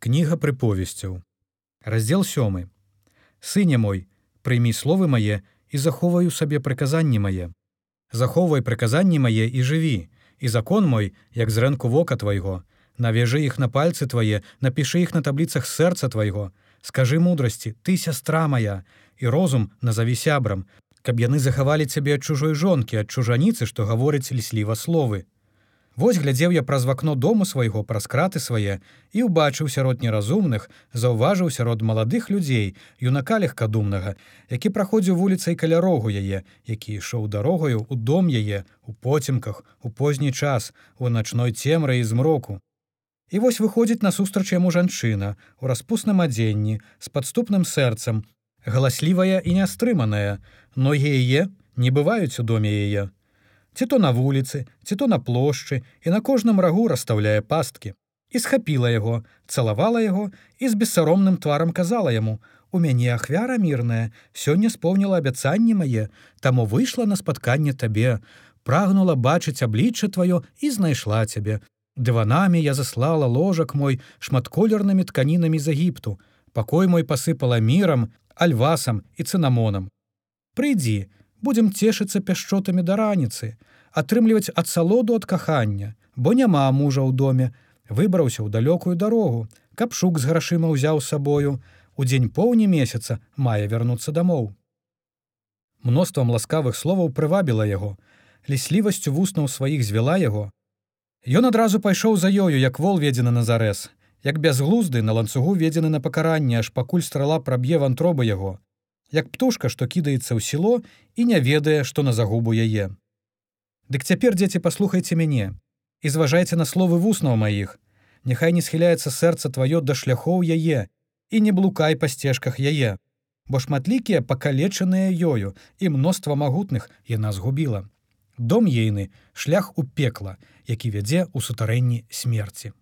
Кніга прыповесцяў. Раздзел сёмы. Сыне мой, прыймі словы мае і заховаю сабе прыказанні мае. Захоўвай прыказанні мае і жыві, і закон мой, як зрэнку вока твайго. Навяжы іх на пальцы твае, напішы іх на табліцах сэрца твайго. Скажы мудрасці, ты сястра моя, і розум назаві сябрам, каб яны захавалі цябе ад чужой жонкі, ад чужаніцы, што гаворыць лісліва словы. Вось глядзеў я праз вакно дому свайго праз краты свае і ўбачыў сярод неразумных, заўважыў сярод маладых людзей, юнака легкадумнага, які праходзіў вуліцай каля рогу яе, які ішоў дарогаю у дом яе, у поцемках, у позні час, у начной цемры і змроку. І вось выходзіць насустрач яму жанчына у распусным адзенні з падступным сэрцам, галаслівая і нястрыманая, ногі яе не бываюць у доме яе ці то на вуліцы, ці то на плошчы і на кожным рагу расстаўляе пасткі. І схапіла яго, цалавала яго і з бессаромным тварам казала яму: « У мяне ахвяра мірная, сёння споўніла абяцанне мае, таму выйшла на спатканне табе, прагнула бачыць аблічча тваё і знайшла цябе. Дыванамі я заслала ложак мой шматколернымі тканінамі з Егіпту. Пакой мой пасыпала мірам, альвасам і цынамонам. Прыйдзі, будзем цешыцца пяшчотамі да раніцы, атрымліваць адсалоду ад кахання, бо няма мужа ў доме, выбраўся ў далёкую дарогу, каб шук з грашыма ўзяў сабою, у дзень поўні месяца мае вярнуцца дамоў. Мноствам ласкавых словаў прывабіла яго, ліслівасцю вуснаў сваіх звяла яго. Ён адразу пайшоў за ёю, як вол ведзены на зарэз, як бязглузды на ланцугу ведзены на пакаранне, аж пакуль страла праб'е вантробы яго, як птушка, што кідаецца ў сіло і не ведае, што на загубу яе. Дык цяпер дзеці паслухайце мяне і зважайце на словы вуснаў маіх. Няхай не схіляецца сэрца тваё да шляхоў яе і не блукай па сцежках яе, бо шматлікія пакалечаныя ёю і мноства магутных яна згубіла. Дом ейны шлях у пекла, які вядзе ў сутарэнні смерці.